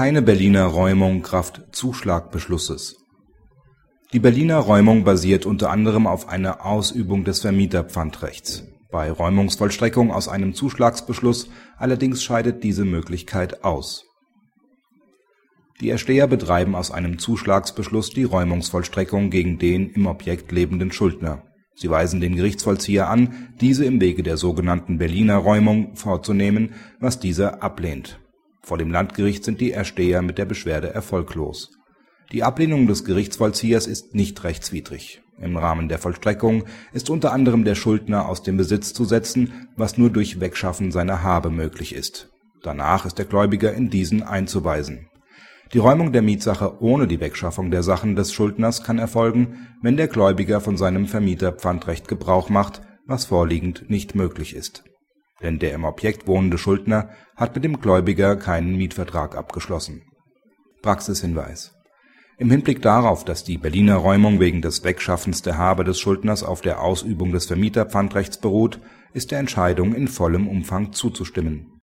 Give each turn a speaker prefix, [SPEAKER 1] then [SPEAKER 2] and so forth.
[SPEAKER 1] Keine Berliner Räumung kraft Zuschlagbeschlusses Die Berliner Räumung basiert unter anderem auf einer Ausübung des Vermieterpfandrechts. Bei Räumungsvollstreckung aus einem Zuschlagsbeschluss allerdings scheidet diese Möglichkeit aus. Die Ersteher betreiben aus einem Zuschlagsbeschluss die Räumungsvollstreckung gegen den im Objekt lebenden Schuldner. Sie weisen den Gerichtsvollzieher an, diese im Wege der sogenannten Berliner Räumung vorzunehmen, was dieser ablehnt. Vor dem Landgericht sind die Ersteher mit der Beschwerde erfolglos. Die Ablehnung des Gerichtsvollziehers ist nicht rechtswidrig. Im Rahmen der Vollstreckung ist unter anderem der Schuldner aus dem Besitz zu setzen, was nur durch Wegschaffen seiner Habe möglich ist. Danach ist der Gläubiger in diesen einzuweisen. Die Räumung der Mietsache ohne die Wegschaffung der Sachen des Schuldners kann erfolgen, wenn der Gläubiger von seinem Vermieterpfandrecht Gebrauch macht, was vorliegend nicht möglich ist. Denn der im Objekt wohnende Schuldner hat mit dem Gläubiger keinen Mietvertrag abgeschlossen. Praxishinweis Im Hinblick darauf, dass die Berliner Räumung wegen des Wegschaffens der Habe des Schuldners auf der Ausübung des Vermieterpfandrechts beruht, ist der Entscheidung in vollem Umfang zuzustimmen